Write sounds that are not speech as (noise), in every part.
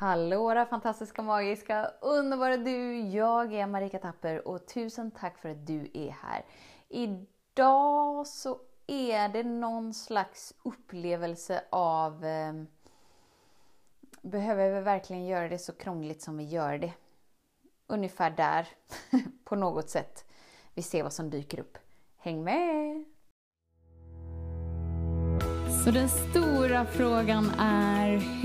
Hallå där fantastiska, magiska, underbara du! Jag är Marika Tapper och tusen tack för att du är här. Idag så är det någon slags upplevelse av eh, Behöver vi verkligen göra det så krångligt som vi gör det? Ungefär där, (laughs) på något sätt. Vi ser vad som dyker upp. Häng med! Så den stora frågan är,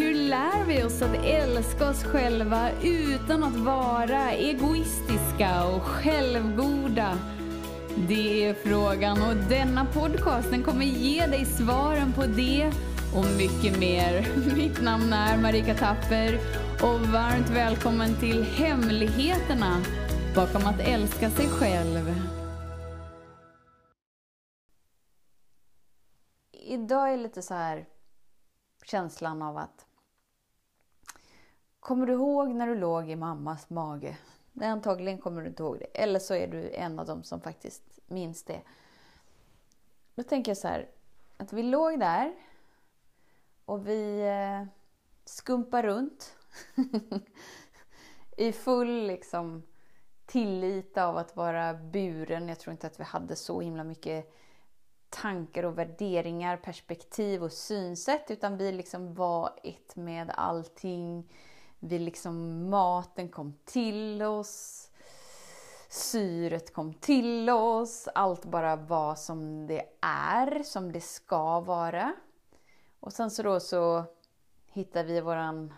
vi oss att älska oss själva utan att vara egoistiska och självgoda? Det är frågan och denna podcast den kommer ge dig svaren på det och mycket mer. (laughs) Mitt namn är Marika Tapper och varmt välkommen till Hemligheterna bakom att älska sig själv. Idag är lite så här känslan av att Kommer du ihåg när du låg i mammas mage? Nej, antagligen kommer du inte ihåg det. Eller så är du en av dem som faktiskt minns det. Då tänker jag så här, att vi låg där och vi eh, skumpar runt (laughs) i full liksom, tillit av att vara buren. Jag tror inte att vi hade så himla mycket tankar och värderingar, perspektiv och synsätt utan vi liksom var ett med allting. Vi liksom, maten kom till oss, syret kom till oss, allt bara var som det är, som det ska vara. Och sen så då så hittar vi våran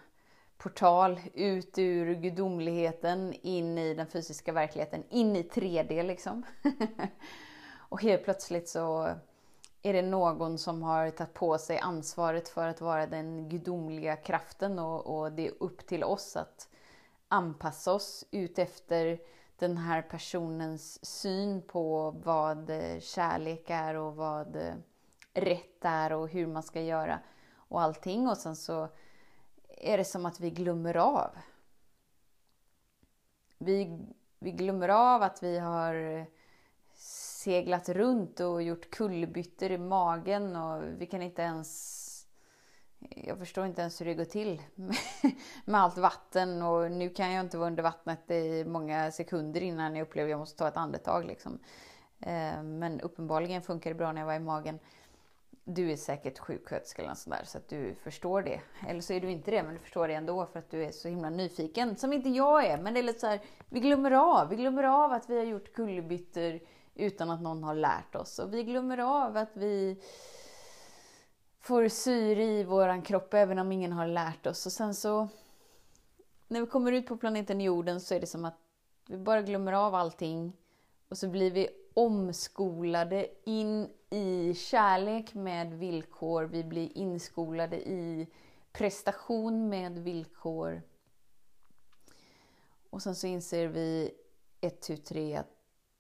portal ut ur gudomligheten in i den fysiska verkligheten, in i 3D liksom. (laughs) Och helt plötsligt så är det någon som har tagit på sig ansvaret för att vara den gudomliga kraften och, och det är upp till oss att anpassa oss ut efter den här personens syn på vad eh, kärlek är och vad eh, rätt är och hur man ska göra och allting. Och sen så är det som att vi glömmer av. Vi, vi glömmer av att vi har seglat runt och gjort kullerbyttor i magen och vi kan inte ens... Jag förstår inte ens hur det går till (laughs) med allt vatten och nu kan jag inte vara under vattnet i många sekunder innan jag upplever att jag måste ta ett andetag. Liksom. Eh, men uppenbarligen funkar det bra när jag var i magen. Du är säkert sjuksköterska eller något sånt där så att du förstår det. Eller så är du inte det, men du förstår det ändå för att du är så himla nyfiken. Som inte jag är, men det är lite så här, vi glömmer av. Vi glömmer av att vi har gjort kullerbyttor utan att någon har lärt oss. Och vi glömmer av att vi får syre i vår kropp även om ingen har lärt oss. Och sen så, när vi kommer ut på planeten jorden så är det som att vi bara glömmer av allting och så blir vi omskolade in i kärlek med villkor. Vi blir inskolade i prestation med villkor. Och sen så inser vi ett, tu, tre att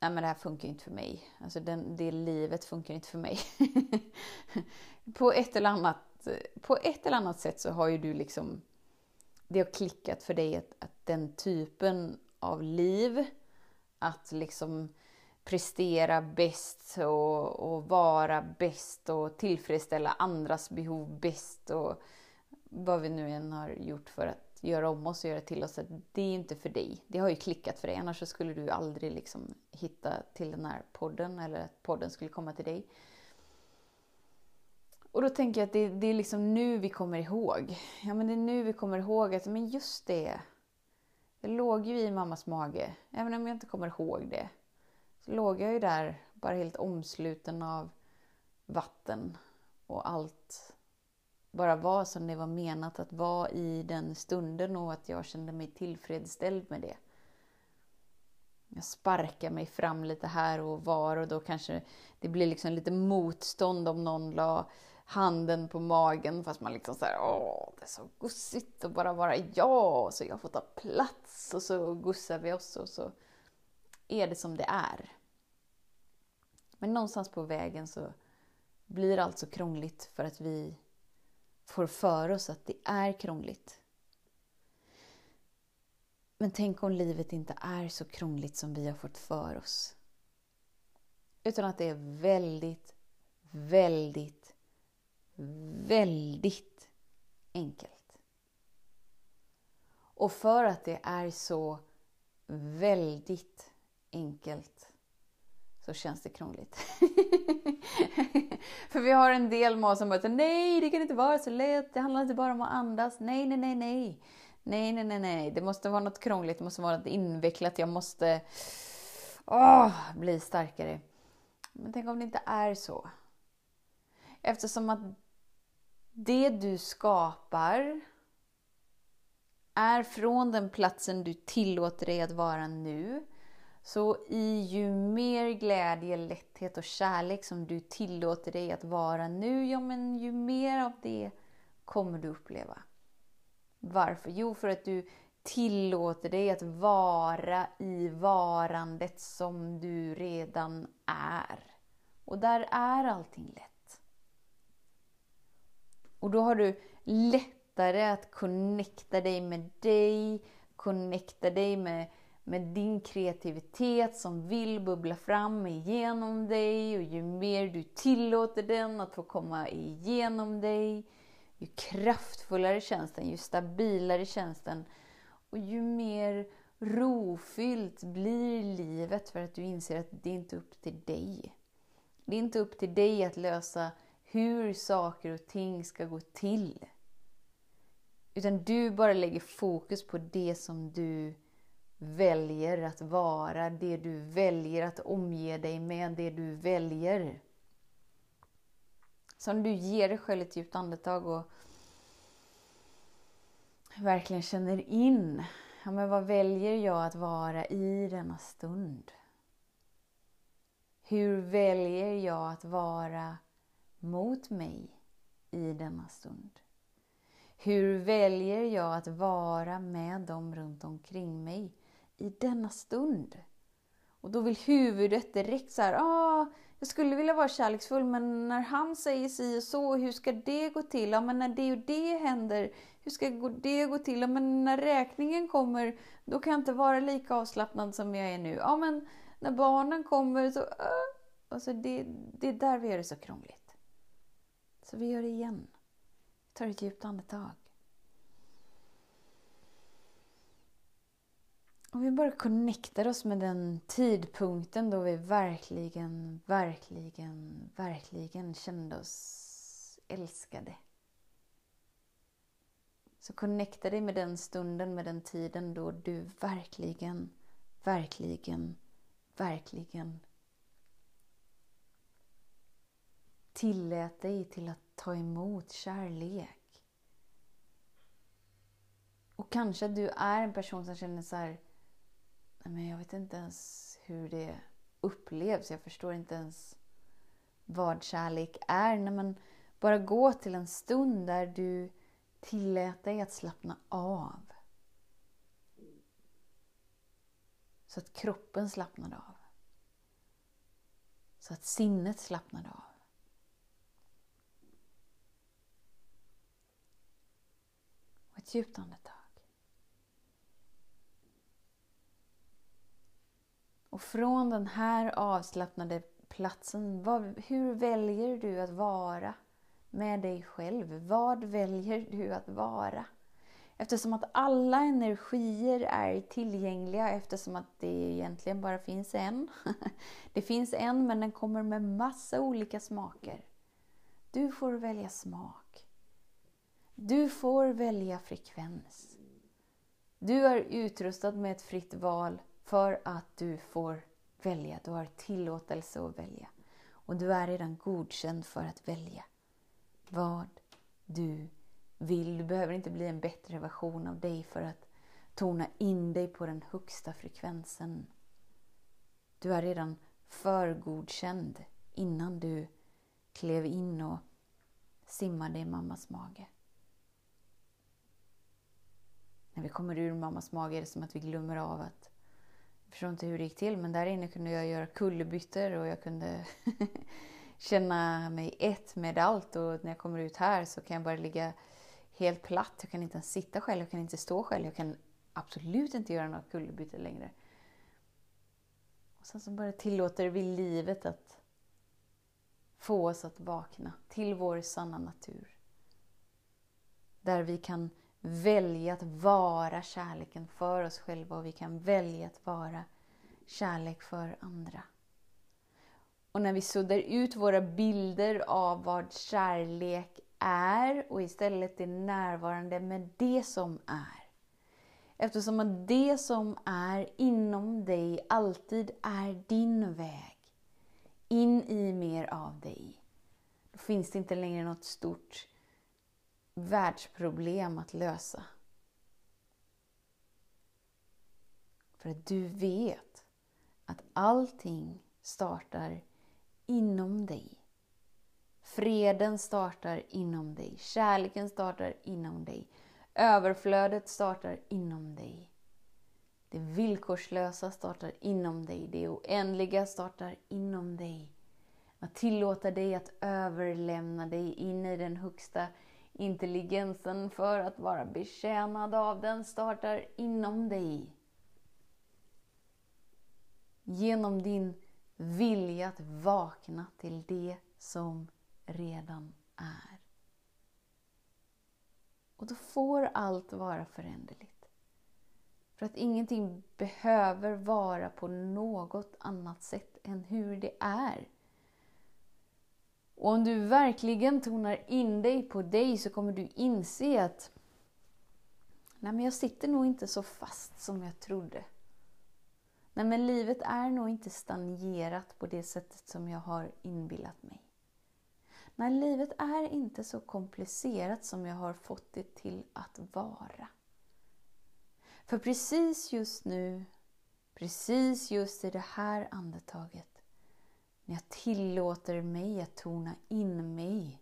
nej men det här funkar inte för mig. Alltså den, det livet funkar inte för mig. (laughs) på, ett eller annat, på ett eller annat sätt så har ju du liksom, det har klickat för dig att, att den typen av liv, att liksom prestera bäst och, och vara bäst och tillfredsställa andras behov bäst och vad vi nu än har gjort för att göra om oss och göra till oss att det är inte för dig. Det har ju klickat för dig, annars skulle du aldrig liksom hitta till den här podden eller att podden skulle komma till dig. Och då tänker jag att det, det, är liksom nu vi kommer ihåg. Ja, men det är nu vi kommer ihåg att, men just det. Jag låg ju i mammas mage, även om jag inte kommer ihåg det. Så låg jag ju där, bara helt omsluten av vatten och allt bara var som det var menat att vara i den stunden och att jag kände mig tillfredsställd med det. Jag sparkar mig fram lite här och var och då kanske det blir liksom lite motstånd om någon la handen på magen fast man liksom såhär, åh, det är så gussigt att bara vara jag, så jag får ta plats och så gussar vi oss och så är det som det är. Men någonstans på vägen så blir allt så krångligt för att vi får för oss att det är krångligt. Men tänk om livet inte är så krångligt som vi har fått för oss. Utan att det är väldigt, väldigt, väldigt enkelt. Och för att det är så väldigt enkelt så känns det krångligt. (laughs) (laughs) För vi har en del med oss som bara nej, det kan inte vara så lätt, det handlar inte bara om att andas, nej, nej, nej, nej. Nej, nej, nej, nej, det måste vara något krångligt, det måste vara något invecklat, jag måste oh, bli starkare. Men tänk om det inte är så. Eftersom att det du skapar är från den platsen du tillåter dig att vara nu. Så i ju mer glädje, lätthet och kärlek som du tillåter dig att vara nu, ja men ju mer av det kommer du uppleva. Varför? Jo, för att du tillåter dig att vara i varandet som du redan är. Och där är allting lätt. Och då har du lättare att connecta dig med dig, connecta dig med, med din kreativitet som vill bubbla fram igenom dig. Och ju mer du tillåter den att få komma igenom dig, ju kraftfullare känns den, ju stabilare känns den. Och ju mer rofyllt blir livet för att du inser att det inte är upp till dig. Det är inte upp till dig att lösa hur saker och ting ska gå till. Utan du bara lägger fokus på det som du väljer att vara, det du väljer att omge dig med, det du väljer. Så om du ger dig själv ett djupt andetag och verkligen känner in, ja men vad väljer jag att vara i denna stund? Hur väljer jag att vara mot mig i denna stund? Hur väljer jag att vara med dem runt omkring mig i denna stund? Och då vill huvudet direkt så här, ah, jag skulle vilja vara kärleksfull men när han säger si och så, hur ska det gå till? Ja, men när det och det händer, hur ska det gå till? Ja, men när räkningen kommer, då kan jag inte vara lika avslappnad som jag är nu. Ja, men när barnen kommer så... Ah. Alltså det, det är där vi gör det så krångligt. Så vi gör det igen. Vi tar ett djupt andetag. Och vi bara connectar oss med den tidpunkten då vi verkligen, verkligen, verkligen kände oss älskade. Så connecta dig med den stunden, med den tiden då du verkligen, verkligen, verkligen tillät dig till att ta emot kärlek. Och kanske du är en person som känner så här, men jag vet inte ens hur det upplevs. Jag förstår inte ens vad kärlek är. När man bara gå till en stund där du tillät dig att slappna av. Så att kroppen slappnade av. Så att sinnet slappnade av. Och ett djupt andetag. Och från den här avslappnade platsen, vad, hur väljer du att vara med dig själv? Vad väljer du att vara? Eftersom att alla energier är tillgängliga eftersom att det egentligen bara finns en. (laughs) Det finns en men den kommer med massa olika smaker. Du får välja smak. Du får välja frekvens. Du är utrustad med ett fritt val för att du får välja. Du har tillåtelse att välja. Och du är redan godkänd för att välja vad du vill. Du behöver inte bli en bättre version av dig för att tona in dig på den högsta frekvensen. Du är redan förgodkänd innan du klev in och simmade i mammas mage. När vi kommer ur mammas mage är det som att vi glömmer av att förstår inte hur det gick till men där inne kunde jag göra kullerbyttor och jag kunde (laughs) känna mig ett med allt och när jag kommer ut här så kan jag bara ligga helt platt. Jag kan inte ens sitta själv, jag kan inte stå själv, jag kan absolut inte göra några kullerbyttor längre. Och sen så bara tillåter vi livet att få oss att vakna till vår sanna natur. Där vi kan välja att vara kärleken för oss själva och vi kan välja att vara kärlek för andra. Och när vi suddar ut våra bilder av vad kärlek är och istället är närvarande med det som är. Eftersom att det som är inom dig alltid är din väg in i mer av dig. Då finns det inte längre något stort världsproblem att lösa. För att du vet att allting startar inom dig. Freden startar inom dig. Kärleken startar inom dig. Överflödet startar inom dig. Det villkorslösa startar inom dig. Det oändliga startar inom dig. Att tillåta dig att överlämna dig in i den högsta intelligensen för att vara betjänad av den startar inom dig. Genom din vilja att vakna till det som redan är. Och då får allt vara föränderligt. För att ingenting behöver vara på något annat sätt än hur det är. Och om du verkligen tonar in dig på dig så kommer du inse att Nej, men jag sitter nog inte så fast som jag trodde. Nej, men livet är nog inte stagnerat på det sättet som jag har inbillat mig. Nej, livet är inte så komplicerat som jag har fått det till att vara. För precis just nu, precis just i det här andetaget, när jag tillåter mig att tona in mig,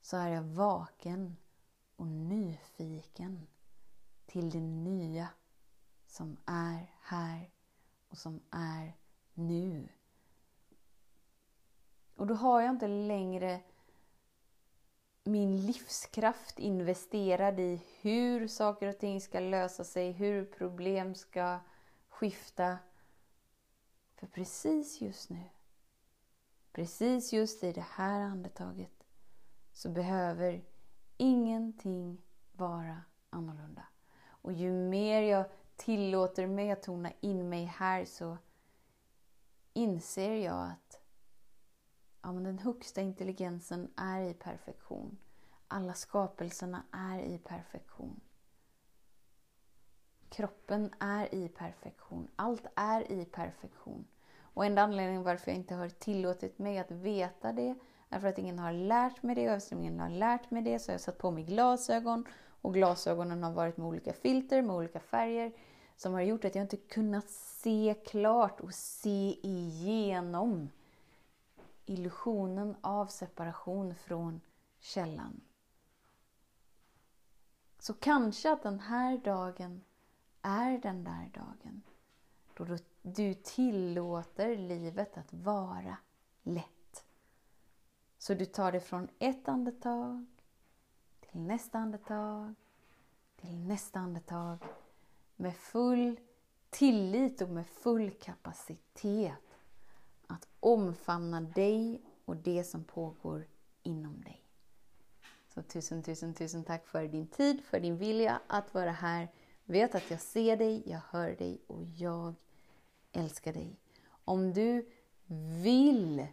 så är jag vaken och nyfiken till det nya som är här och som är nu. Och då har jag inte längre min livskraft investerad i hur saker och ting ska lösa sig, hur problem ska skifta. För precis just nu, precis just i det här andetaget, så behöver ingenting vara annorlunda. Och ju mer jag tillåter mig att tona in mig här så inser jag att ja, men den högsta intelligensen är i perfektion. Alla skapelserna är i perfektion. Kroppen är i perfektion. Allt är i perfektion. Och enda anledningen varför jag inte har tillåtit mig att veta det är för att ingen har lärt mig det och eftersom ingen har lärt mig det så har jag satt på mig glasögon och glasögonen har varit med olika filter, med olika färger som har gjort att jag inte kunnat se klart och se igenom illusionen av separation från källan. Så kanske att den här dagen är den där dagen då du tillåter livet att vara lätt. Så du tar det från ett andetag till nästa andetag, till nästa andetag med full tillit och med full kapacitet att omfamna dig och det som pågår inom dig. Så tusen, tusen, tusen tack för din tid, för din vilja att vara här. Vet att jag ser dig, jag hör dig och jag älskar dig. Om du vill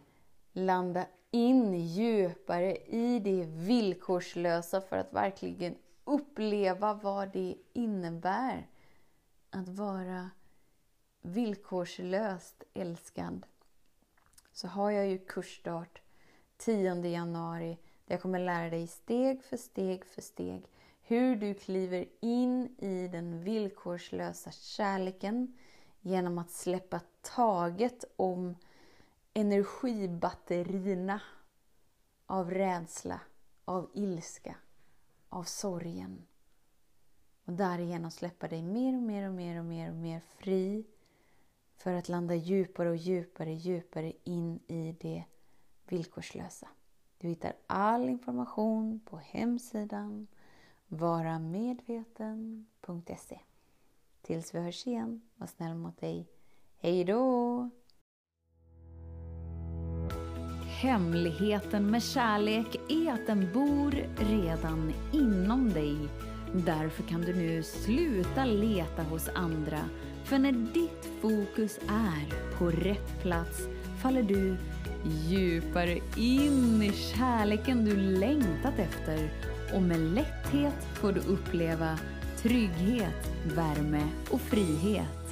landa in djupare i det villkorslösa för att verkligen uppleva vad det innebär att vara villkorslöst älskad så har jag ju kursstart 10 januari där jag kommer lära dig steg för steg för steg hur du kliver in i den villkorslösa kärleken genom att släppa taget om energibatterierna av rädsla, av ilska, av sorgen. Och därigenom släppa dig mer och mer och mer och mer och mer fri för att landa djupare och djupare, djupare in i det villkorslösa. Du hittar all information på hemsidan varamedveten.se. Tills vi hörs igen, var snäll mot dig. Hej då! Hemligheten med kärlek är att den bor redan inom dig. Därför kan du nu sluta leta hos andra. För när ditt fokus är på rätt plats faller du djupare in i kärleken du längtat efter och med lätthet får du uppleva trygghet, värme och frihet.